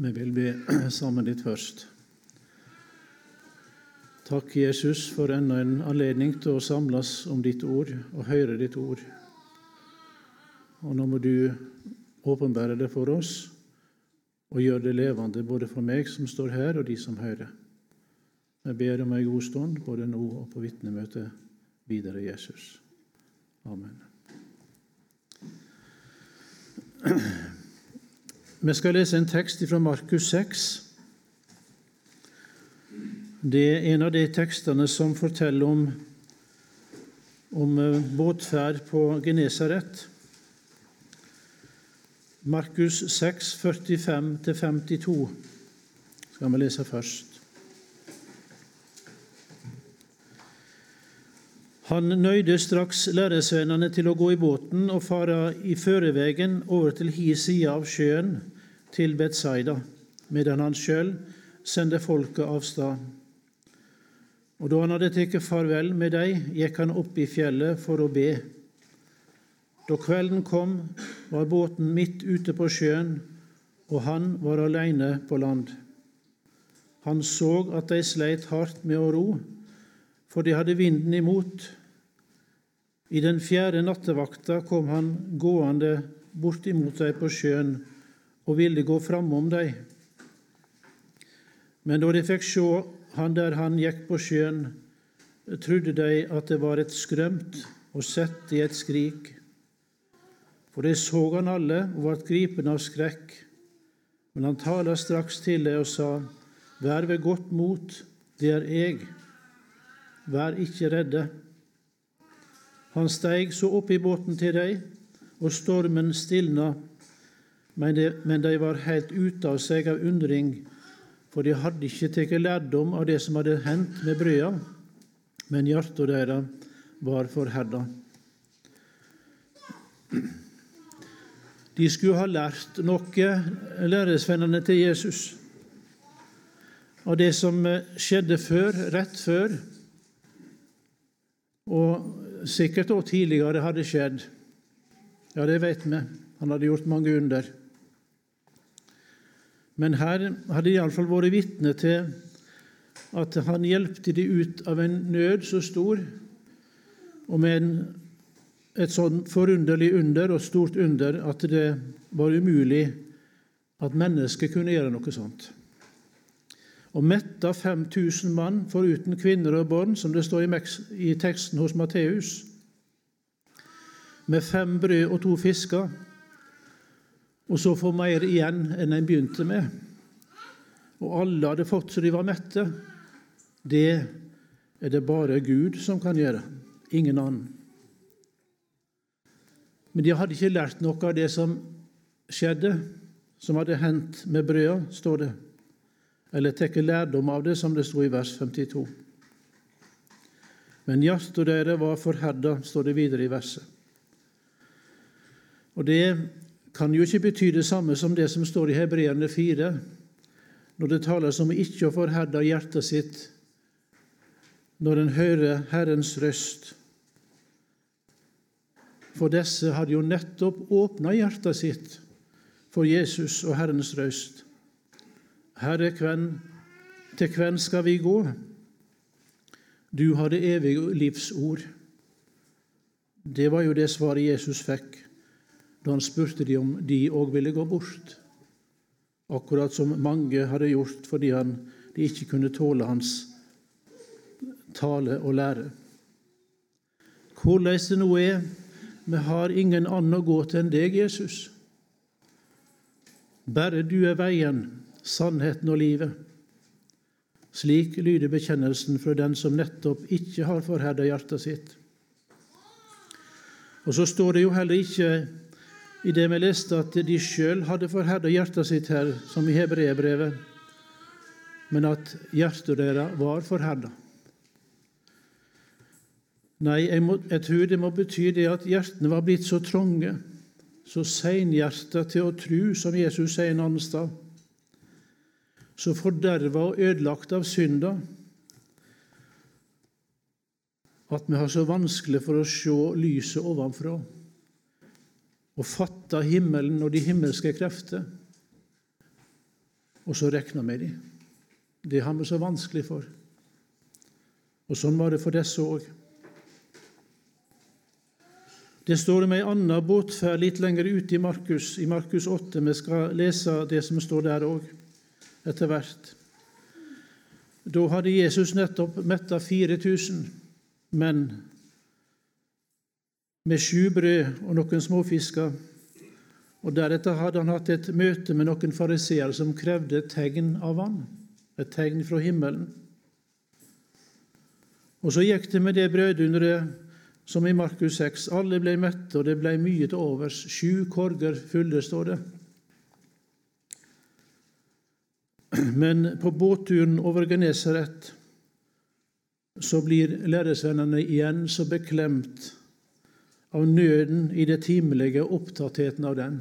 Vi vil be sammen litt først. Takk, Jesus, for enda en anledning til å samles om ditt ord og høre ditt ord. Og nå må du åpenbære det for oss og gjøre det levende både for meg som står her, og de som hører. Jeg ber om en god stund, både nå og på vitnemøtet videre, Jesus. Amen. Vi skal lese en tekst fra Markus 6. Det er en av de tekstene som forteller om, om eh, båtferd på Genesaret. Markus 6, 45-52 skal vi lese først. Han nøyde straks læresvennene til å gå i båten og fare i førevegen over til hi side av sjøen, til Betsaida, medan han sjøl sendte folket av stad. Og da han hadde tatt farvel med dem, gikk han opp i fjellet for å be. Da kvelden kom, var båten midt ute på sjøen, og han var alene på land. Han så at de sleit hardt med å ro, for de hadde vinden imot. I den fjerde nattevakta kom han gående bortimot dem på sjøen og ville gå framom dem. Men da de fikk se han der han gikk på sjøen, trodde de at det var et skrømt, og sett i et skrik. For de så han alle og ble gripen av skrekk. Men han tala straks til dem og sa, Vær ved godt mot, det er jeg. Vær ikke redde. Han steig så opp i båten til dem, og stormen stilna, men de, var helt ute av seg av undring, for de hadde ikke tatt lærdom av det som hadde hendt med brøda, men hjertet deres var forherda. De skulle ha lært noe, læresvennene til Jesus, av det som skjedde før, rett før, og sikkert òg tidligere hadde skjedd. Ja, det vet vi. Han hadde gjort mange under. Men her hadde de iallfall vært vitne til at han hjelpte de ut av en nød så stor, og med en, et sånn forunderlig under og stort under at det var umulig at mennesket kunne gjøre noe sånt. Og metta 5000 mann, foruten kvinner og barn, som det står i teksten hos Matteus, med fem brød og to fisker, og så få mer igjen enn en begynte med. Og alle hadde fått så de var mette. Det er det bare Gud som kan gjøre, ingen annen. Men de hadde ikke lært noe av det som skjedde, som hadde hendt med brøda, står det. Eller tatt lærdom av det, som det sto i vers 52. Men hjertet deres var forherda, står det videre i verset. Og Det kan jo ikke bety det samme som det som står i Hebreerne 4, når det tales om ikke å forherde hjertet sitt når en hører Herrens røst. For disse hadde jo nettopp åpna hjertet sitt for Jesus og Herrens røst. Herre, til hvem skal vi gå? Du har det evige livs ord. Det var jo det svaret Jesus fikk da han spurte de om de òg ville gå bort, akkurat som mange hadde gjort fordi han, de ikke kunne tåle hans tale og lære. Hvordan det nå er, vi har ingen annen å gå til enn deg, Jesus. Bare du er veien, sannheten og livet. Slik lyder bekjennelsen fra den som nettopp ikke har forherda hjertet sitt. Og så står det jo heller ikke i det vi leste at de sjøl hadde forherda hjertet sitt her, som i hebreerbrevet, men at hjertet deres var forherda. Nei, jeg, må, jeg, tror det må bety det at hjertene var blitt så trange, så seinhjerta til å tru, som Jesus sier en annen sted, så forderva og ødelagt av synda at vi har så vanskelig for å se lyset ovenfra og fatte himmelen og de himmelske krefter. og så regna vi dem. Det har vi så vanskelig for. Og sånn var det for disse òg. Det står om ei anna båtferd litt lenger ute i Markus, i Markus 8. Vi skal lese det som står der òg, etter hvert. Da hadde Jesus nettopp metta 4000 menn med sju brød og noen småfisker. Og Deretter hadde han hatt et møte med noen fariseere som krevde et tegn av han, et tegn fra himmelen. Og så gikk det med det brødunderet som i Markus 6. Alle ble mette, og det ble mye til overs. Sju korger fulle, står det. Men på båtturen over Genesaret blir læresvennene igjen så beklemt av nøden i det timelige og opptattheten av den.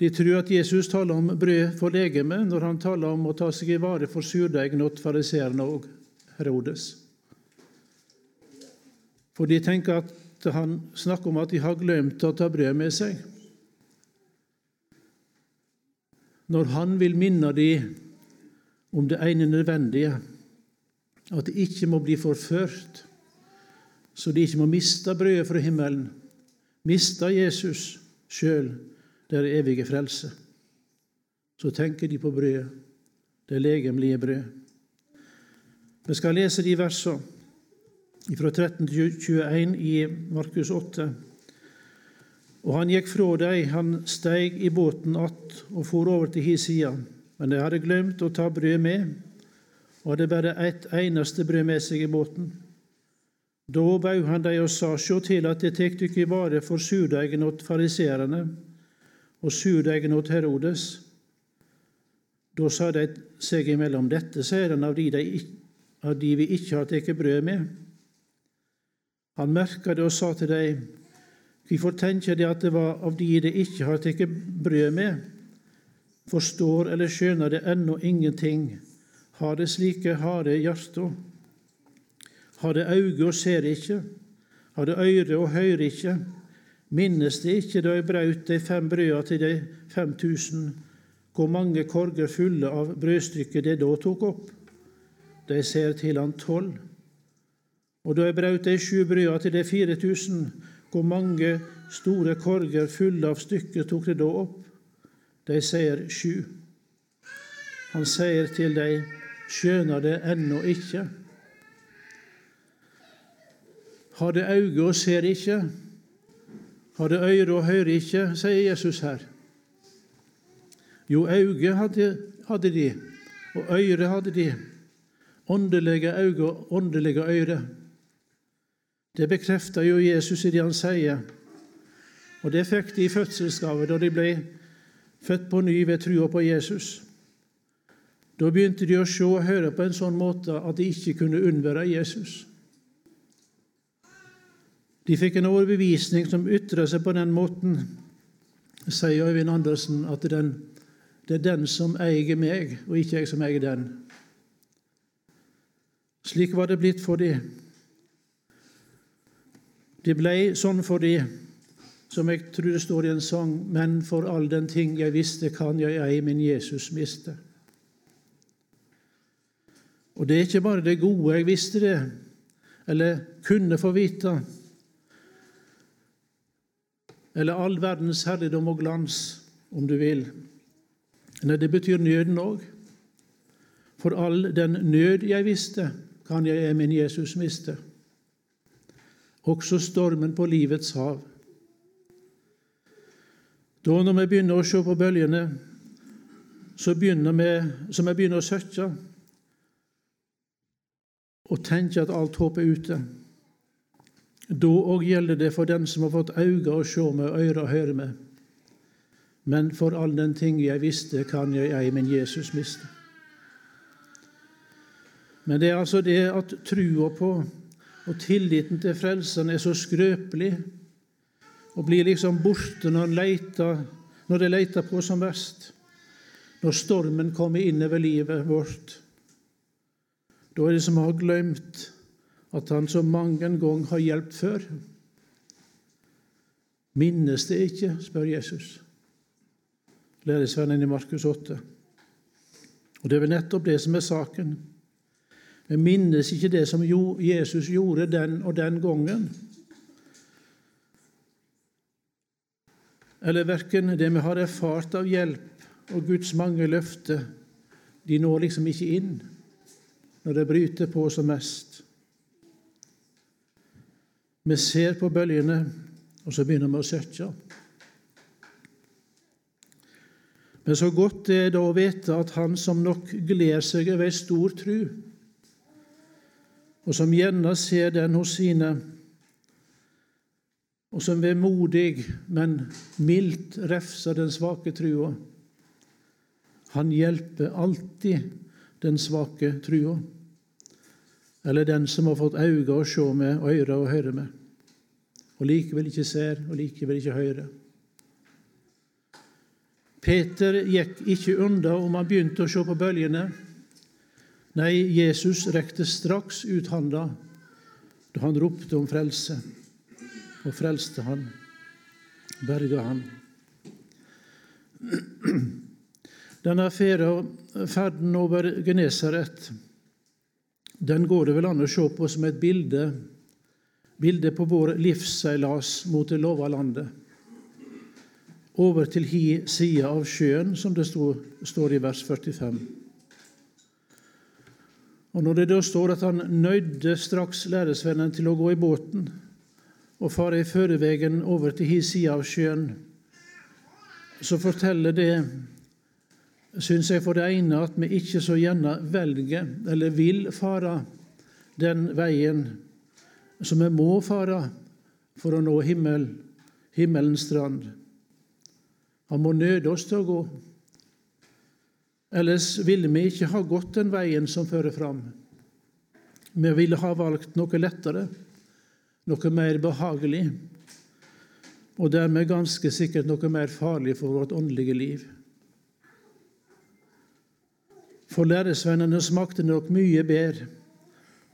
De tror at Jesus taler om brød for legeme når han taler om å ta seg i vare for surdeigen åt fariseerne og Herodes. For de tenker at han snakker om at de har glemt å ta brød med seg. Når han vil minne dem om det ene nødvendige, at de ikke må bli forført, så de ikke må miste brødet fra himmelen, miste Jesus sjøl, der evige frelse. Så tenker de på brødet, det legemlige brød. Vi skal lese de versene fra 13 til 21 i Markus 8. Og han gikk fra dem, han steig i båten att og for over til hi sida. Men de hadde glemt å ta brød med, og hadde bare ett eneste brød med seg i båten. Da bød han dem og sa, sjå til at de tek dykk i vare for surdeigen åt fariseerne og surdeigen åt Herodes. Da sa de seg imellom, dette sier han av de, de, av de vi ikke har tatt brød med. Han merka det og sa til dem, Hvorfor tenker de at det var av de de ikke har tatt brød med? Forstår eller skjønner de ennå ingenting? Har de slike harde hjerter? Har de øyne og ser ikke? Har de øyre og hører ikke? Minnes de ikke da jeg braut de fem brødene til de 5000, hvor mange korger fulle av brødstykker de da tok opp? De ser til han tolv. Og da jeg braut de sju brødene til de 4000, og mange store korger fulle av stykker tok de da opp. De sier sju. Han sier til dem, skjønar det ennå ikke. Har det auge og ser ikke? Har det øyre og hører ikke? sier Jesus her. Jo, auge hadde, hadde de, og øyre hadde de. Åndelige auge og åndelige øyre. Det bekrefter jo Jesus i det han sier. Og det fikk de i fødselsgave da de ble født på ny ved trua på Jesus. Da begynte de å se og høre på en sånn måte at de ikke kunne unnvære Jesus. De fikk en overbevisning som ytra seg på den måten, sier Øyvind Andersen, at den, det er den som eier meg, og ikke jeg som eier den. Slik var det blitt for dem. Det ble sånn for de, som jeg tror det står i en sang, men for all den ting jeg visste, kan jeg ei min Jesus miste. Og det er ikke bare det gode jeg visste det, eller kunne få vite, eller all verdens herligdom og glans, om du vil. Nei, det betyr nøden òg. For all den nød jeg visste, kan jeg ei min Jesus miste også stormen på livets hav. Da når vi begynner å se på bølgene, så begynner vi, så vi begynner å søkke og tenke at alt håp er ute. Da òg gjelder det for den som har fått øyne å se med og ører å høre med. Men for all den ting jeg visste, kan jeg ei min Jesus miste. Men det er altså det at trua på og tilliten til Frelseren er så skrøpelig og blir liksom borte når, leter, når det leter på som verst. Når stormen kommer innover livet vårt. Da er det som å ha glemt at Han så mange ganger har hjulpet før. Minnes det ikke, spør Jesus. læresvennen i Markus 8. Og det er vel nettopp det som er saken. Vi minnes ikke det som Jesus gjorde den og den gangen. Eller verken det vi har erfart av hjelp og Guds mange løfter, de når liksom ikke inn når det bryter på som mest. Vi ser på bølgene, og så begynner vi å søke. Men så godt det er da å vite at han som nok gleder seg over ei stor tru, og som gjerne ser den hos sine, og som vemodig, men mildt refser den svake trua. Han hjelper alltid den svake trua, eller den som har fått øyne å se med og ører å høre med, og likevel ikke ser og likevel ikke hører. Peter gikk ikke unna om han begynte å se på bølgene. Nei, Jesus rekte straks ut handa da han ropte om frelse, og frelste han, berga han. Denne ferden over Genesaret den går det vel an å se på som et bilde, bilde på vår livsseilas mot det lova landet over til hi side av sjøen, som det står i vers 45. Og Når det da står at han nøydde straks læresvennen til å gå i båten og fare i førevegen over til hi side av sjøen, så forteller det, syns jeg for det ene, at vi ikke så gjerne velger eller vil fare den veien som vi må fare for å nå himmel, himmelens strand. Han må nøde oss til å gå. Ellers ville vi ikke ha gått den veien som fører fram. Vi ville ha valgt noe lettere, noe mer behagelig, og dermed ganske sikkert noe mer farlig for vårt åndelige liv. For læresvennene smakte nok mye bedre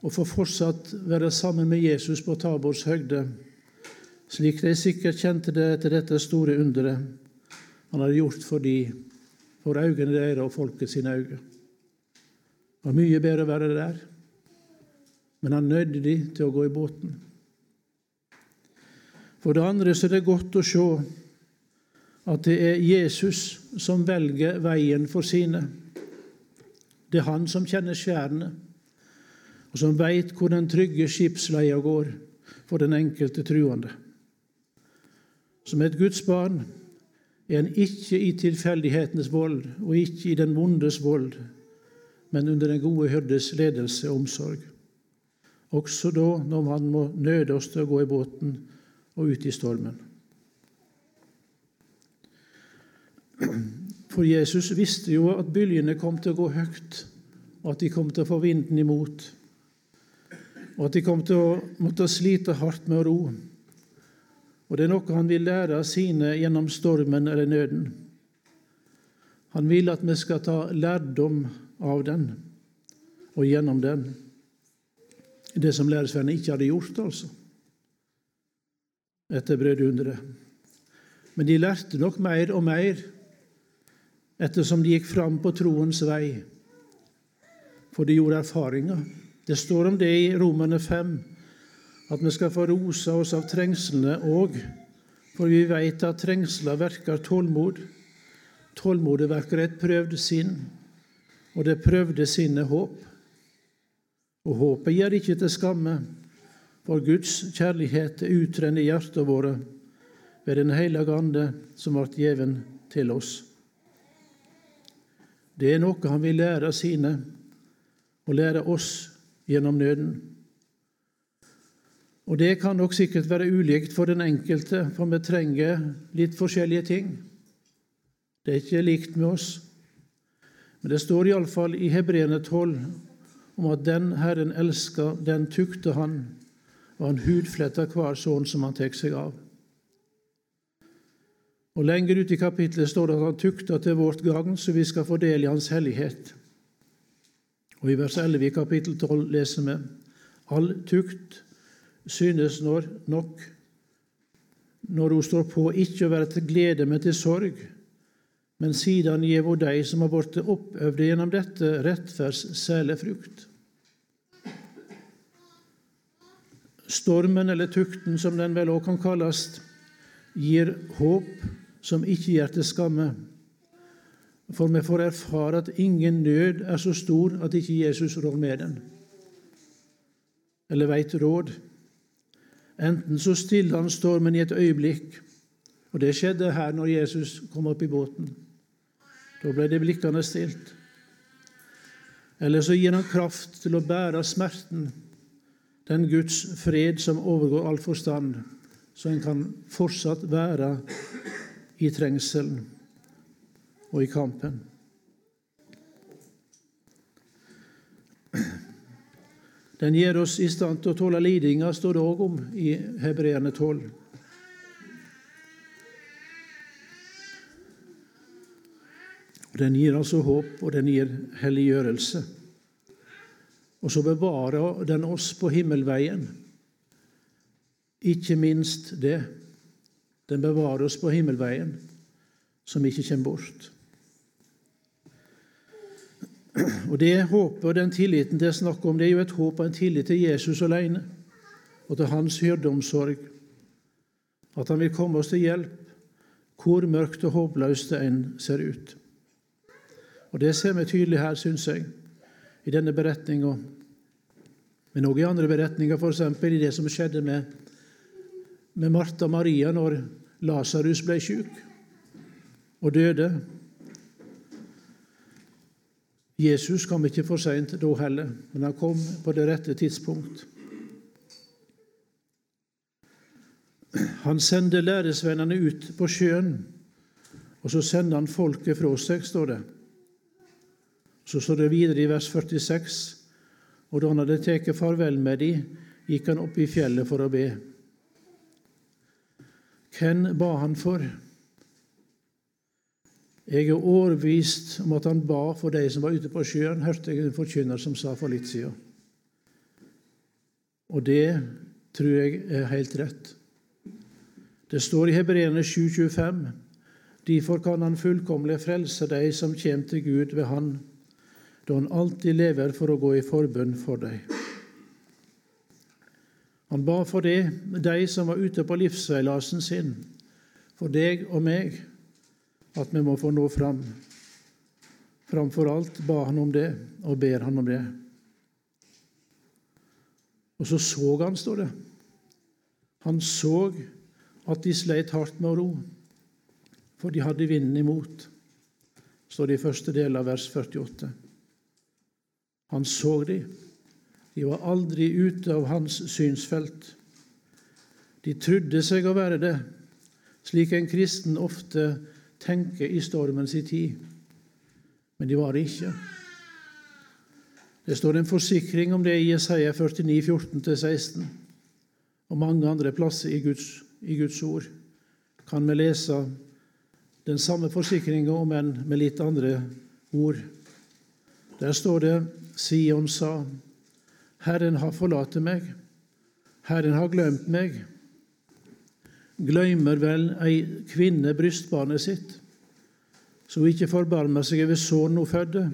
å få fortsatt være sammen med Jesus på Tabors høgde, slik de sikkert kjente det etter dette store underet han hadde gjort for, de, for øynene deres og folket sine øyne. Det var mye bedre å være der, men han nødde de til å gå i båten. For det andre så er det godt å se at det er Jesus som velger veien for sine. Det er han som kjenner skjærene, og som veit hvor den trygge skipsleia går for den enkelte truende. Som et Guds barn er en ikke i tilfeldighetenes vold og ikke i den vondes vold, men under den gode hyrdes ledelse og omsorg. Også da når man må nøde oss til å gå i båten og ut i stormen. For Jesus visste jo at byljene kom til å gå høyt, og at de kom til å få vinden imot, og at de kom til å måtte slite hardt med å ro. Og det er noe han vil lære sine gjennom stormen eller nøden. Han vil at vi skal ta lærdom av den og gjennom den. Det som læresvennen ikke hadde gjort, altså, etter brødunderet. Men de lærte nok mer og mer ettersom de gikk fram på troens vei, for de gjorde erfaringer. Det står om det i Romerne 5 at vi skal få rosa oss av trengslene òg, for vi veit at trengsler verker tålmod. Tålmodet verker et prøvd sinn, og det prøvde sinnet håp. Og håpet gjør ikke til skamme, for Guds kjærlighet er utrenner i hjertet våre ved Den hellige Ande som ble gjeven til oss. Det er noe han vil lære sine, og lære oss gjennom nøden. Og det kan nok sikkert være ulikt for den enkelte, for vi trenger litt forskjellige ting. Det er ikke likt med oss. Men det står iallfall i Hebreerne 12 om at den Herren elska, den tukte han, og han hudfletta hver sånn som han tar seg av. Og Lenger ute i kapittelet står det at han tukta til vårt gagn, så vi skal få del i Hans hellighet. Og I vers 11 i kapittel 12 leser vi all tukt synes når nok når hun står på, ikke å være til glede, men til sorg, men siden gjev hun dei som har blitt oppøvde gjennom dette, rettferds selefrukt. Stormen, eller tukten som den vel òg kan kalles, gir håp som ikke gjør til skamme. For vi får erfare at ingen nød er så stor at ikke Jesus rår med den, eller veit råd. Enten så stiller han stormen i et øyeblikk, og det skjedde her når Jesus kom opp i båten. Da ble det blikkene stilt. Eller så gir han kraft til å bære smerten, den Guds fred som overgår all forstand, så en kan fortsatt være i trengselen og i kampen. Den gjør oss i stand til å tåle lidinga, står det òg om i Hebreerne 12. Den gir altså håp, og den gir helliggjørelse. Og så bevarer den oss på himmelveien. Ikke minst det. Den bevarer oss på himmelveien, som ikke kommer bort. Og Det håpet og den tilliten det er snakk om, det er jo et håp og en tillit til Jesus alene og til hans hyrdeomsorg. At han vil komme oss til hjelp, hvor mørkt og håpløst det enn ser ut. Og Det ser vi tydelig her, syns jeg, i denne beretninga. Men òg i andre beretninger, f.eks. i det som skjedde med, med Martha og Maria når Lasarus ble syk og døde. Jesus kom ikke for seint da heller, men han kom på det rette tidspunkt. Han sendte læresvennene ut på sjøen, og så sendte han folket fra seg, står det. Så står det videre i vers 46, og da han hadde tatt farvel med dem, gikk han opp i fjellet for å be. Hvem ba han for? Jeg er overbevist om at han ba for de som var ute på sjøen, hørte jeg en forkynner som sa for litt siden. Og det tror jeg er helt rett. Det står i Hebreerne 7,25.: Derfor kan Han fullkomlig frelse de som kommer til Gud ved Han, da Han alltid lever for å gå i forbønn for dem. Han ba for det, de som var ute på livsveilasen sin, for deg og meg at vi må få nå fram. Framfor alt ba han om det, og ber han om det. Og så så han, står det. Han så at de sleit hardt med å ro, for de hadde vinden imot, står det i første del av vers 48. Han så de. De var aldri ute av hans synsfelt. De trodde seg å være det, slik en kristen ofte tenke i stormens tid. Men de var det ikke. Det står en forsikring om det i Jesaja 49, 14-16, og mange andre plasser i Guds, i Guds ord kan vi lese den samme forsikringa, om enn med litt andre ord. Der står det Sion sa, Herren har forlatt meg, Herren har glemt meg gløymer vel ei kvinne brystbarnet sitt, så hun ikke forbarmer seg over sønnen hun fødde.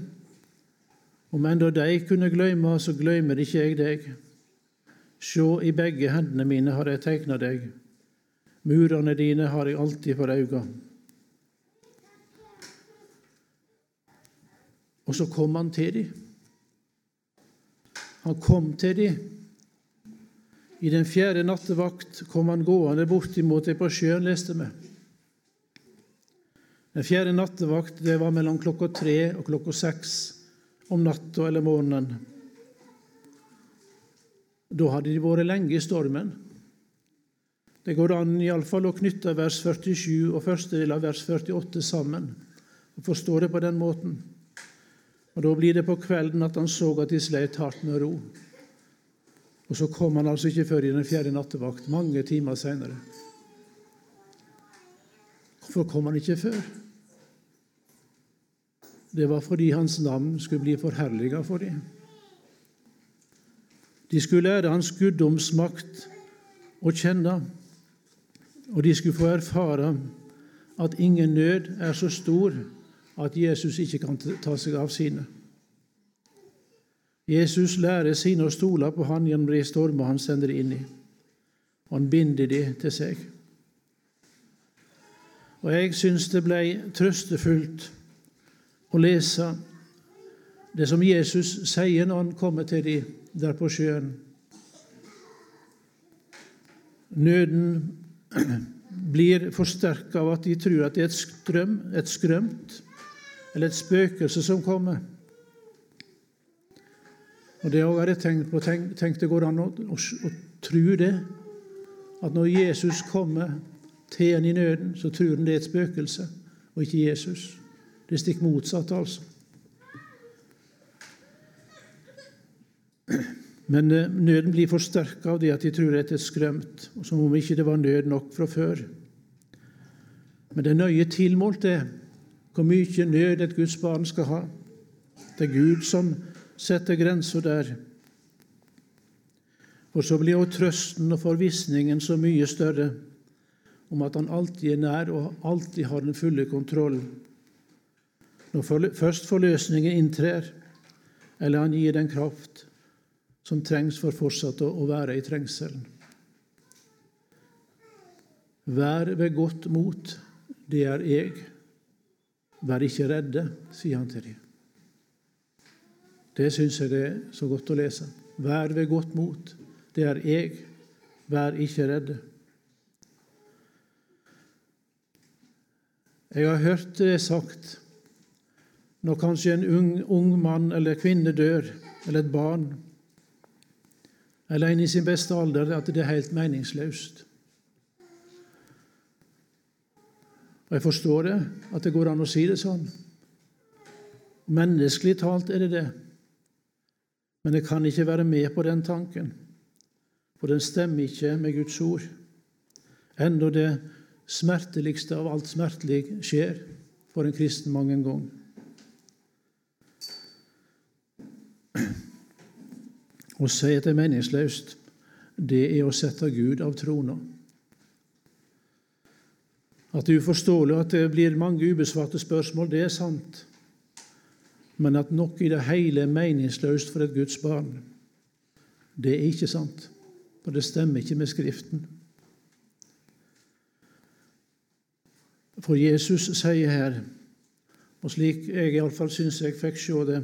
Om enda de kunne gløyme, så gløymer ikke jeg deg. Sjå, i begge hendene mine har jeg tegna deg. Murene dine har jeg alltid for auga. Og så kom han til dem. Han kom til dem i den fjerde nattevakt kom han gående bortimot det på sjøen, leste vi. Den fjerde nattevakt det var mellom klokka tre og klokka seks om natta eller morgenen. Da hadde de vært lenge i stormen. Det går an iallfall å knytte vers 47 og første del av vers 48 sammen og forstå det på den måten. Og Da blir det på kvelden at han så at de sleit hardt med ro. Og så kom han altså ikke før i den fjerde nattevakt, mange timer seinere. Hvorfor kom han ikke før? Det var fordi hans navn skulle bli forherliga for dem. De skulle lære hans guddomsmakt å kjenne, og de skulle få erfare at ingen nød er så stor at Jesus ikke kan ta seg av sine. Jesus lærer sine å stole på han gjennom de stormer han sender inn i. Og han binder de til seg. Og jeg syns det ble trøstefullt å lese det som Jesus sier når han kommer til de der på sjøen. Nøden blir forsterka av at de tror at det er et, strøm, et skrømt eller et spøkelse som kommer. Og Det har jeg tenkt på. Tenk, tenk det går an å, å, å tro det. At når Jesus kommer til en i nøden, så tror en det er et spøkelse, og ikke Jesus. Det er stikk motsatt, altså. Men eh, nøden blir forsterka av det at de tror det er skrømt, og som om ikke det var nød nok fra før. Men det er nøye tilmålt, det, hvor mye nød et Guds barn skal ha. Det er Gud som setter grenser der. Og så blir også trøsten og forvissningen så mye større om at han alltid er nær og alltid har den fulle kontroll. Når først forløsningen inntrer, eller han gir den kraft som trengs for fortsatt å være i trengselen. Vær ved godt mot, det er jeg. Vær ikke redde, sier han til dem. Det syns jeg det er så godt å lese. Vær ved godt mot, det er jeg. Vær ikke redde. Jeg har hørt det sagt når kanskje en ung, ung mann eller kvinne dør, eller et barn eller en i sin beste alder, at det er helt meningsløst. Og Jeg forstår det, at det går an å si det sånn. Menneskelig talt er det det. Men jeg kan ikke være med på den tanken, for den stemmer ikke med Guds ord. Enda det smerteligste av alt smertelig skjer for en kristen mange ganger. Å si at det er meningsløst, det er å sette Gud av trona. At det er uforståelig at det blir mange ubesvarte spørsmål, det er sant. Men at noe i det hele er meningsløst for et Guds barn, det er ikke sant. For det stemmer ikke med Skriften. For Jesus sier her, og slik jeg iallfall syns jeg fikk se det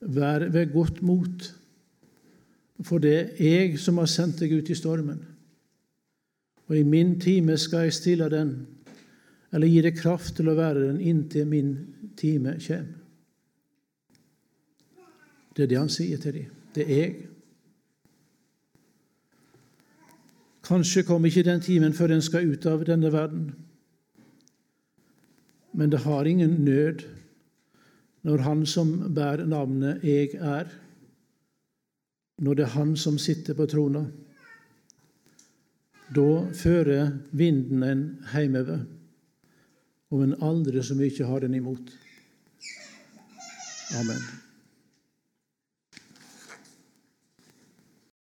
Vær ved godt mot, for det er jeg som har sendt deg ut i stormen. Og i min time skal jeg stille den, eller gi deg kraft til å være den inntil min time kommer. Det er det han sier til dem. Det er jeg. Kanskje kommer ikke den timen før en skal ut av denne verden. Men det har ingen nød når Han som bærer navnet 'Jeg er', når det er Han som sitter på trona. Da fører vinden en heimever, om en andre som ikke har den imot. Amen.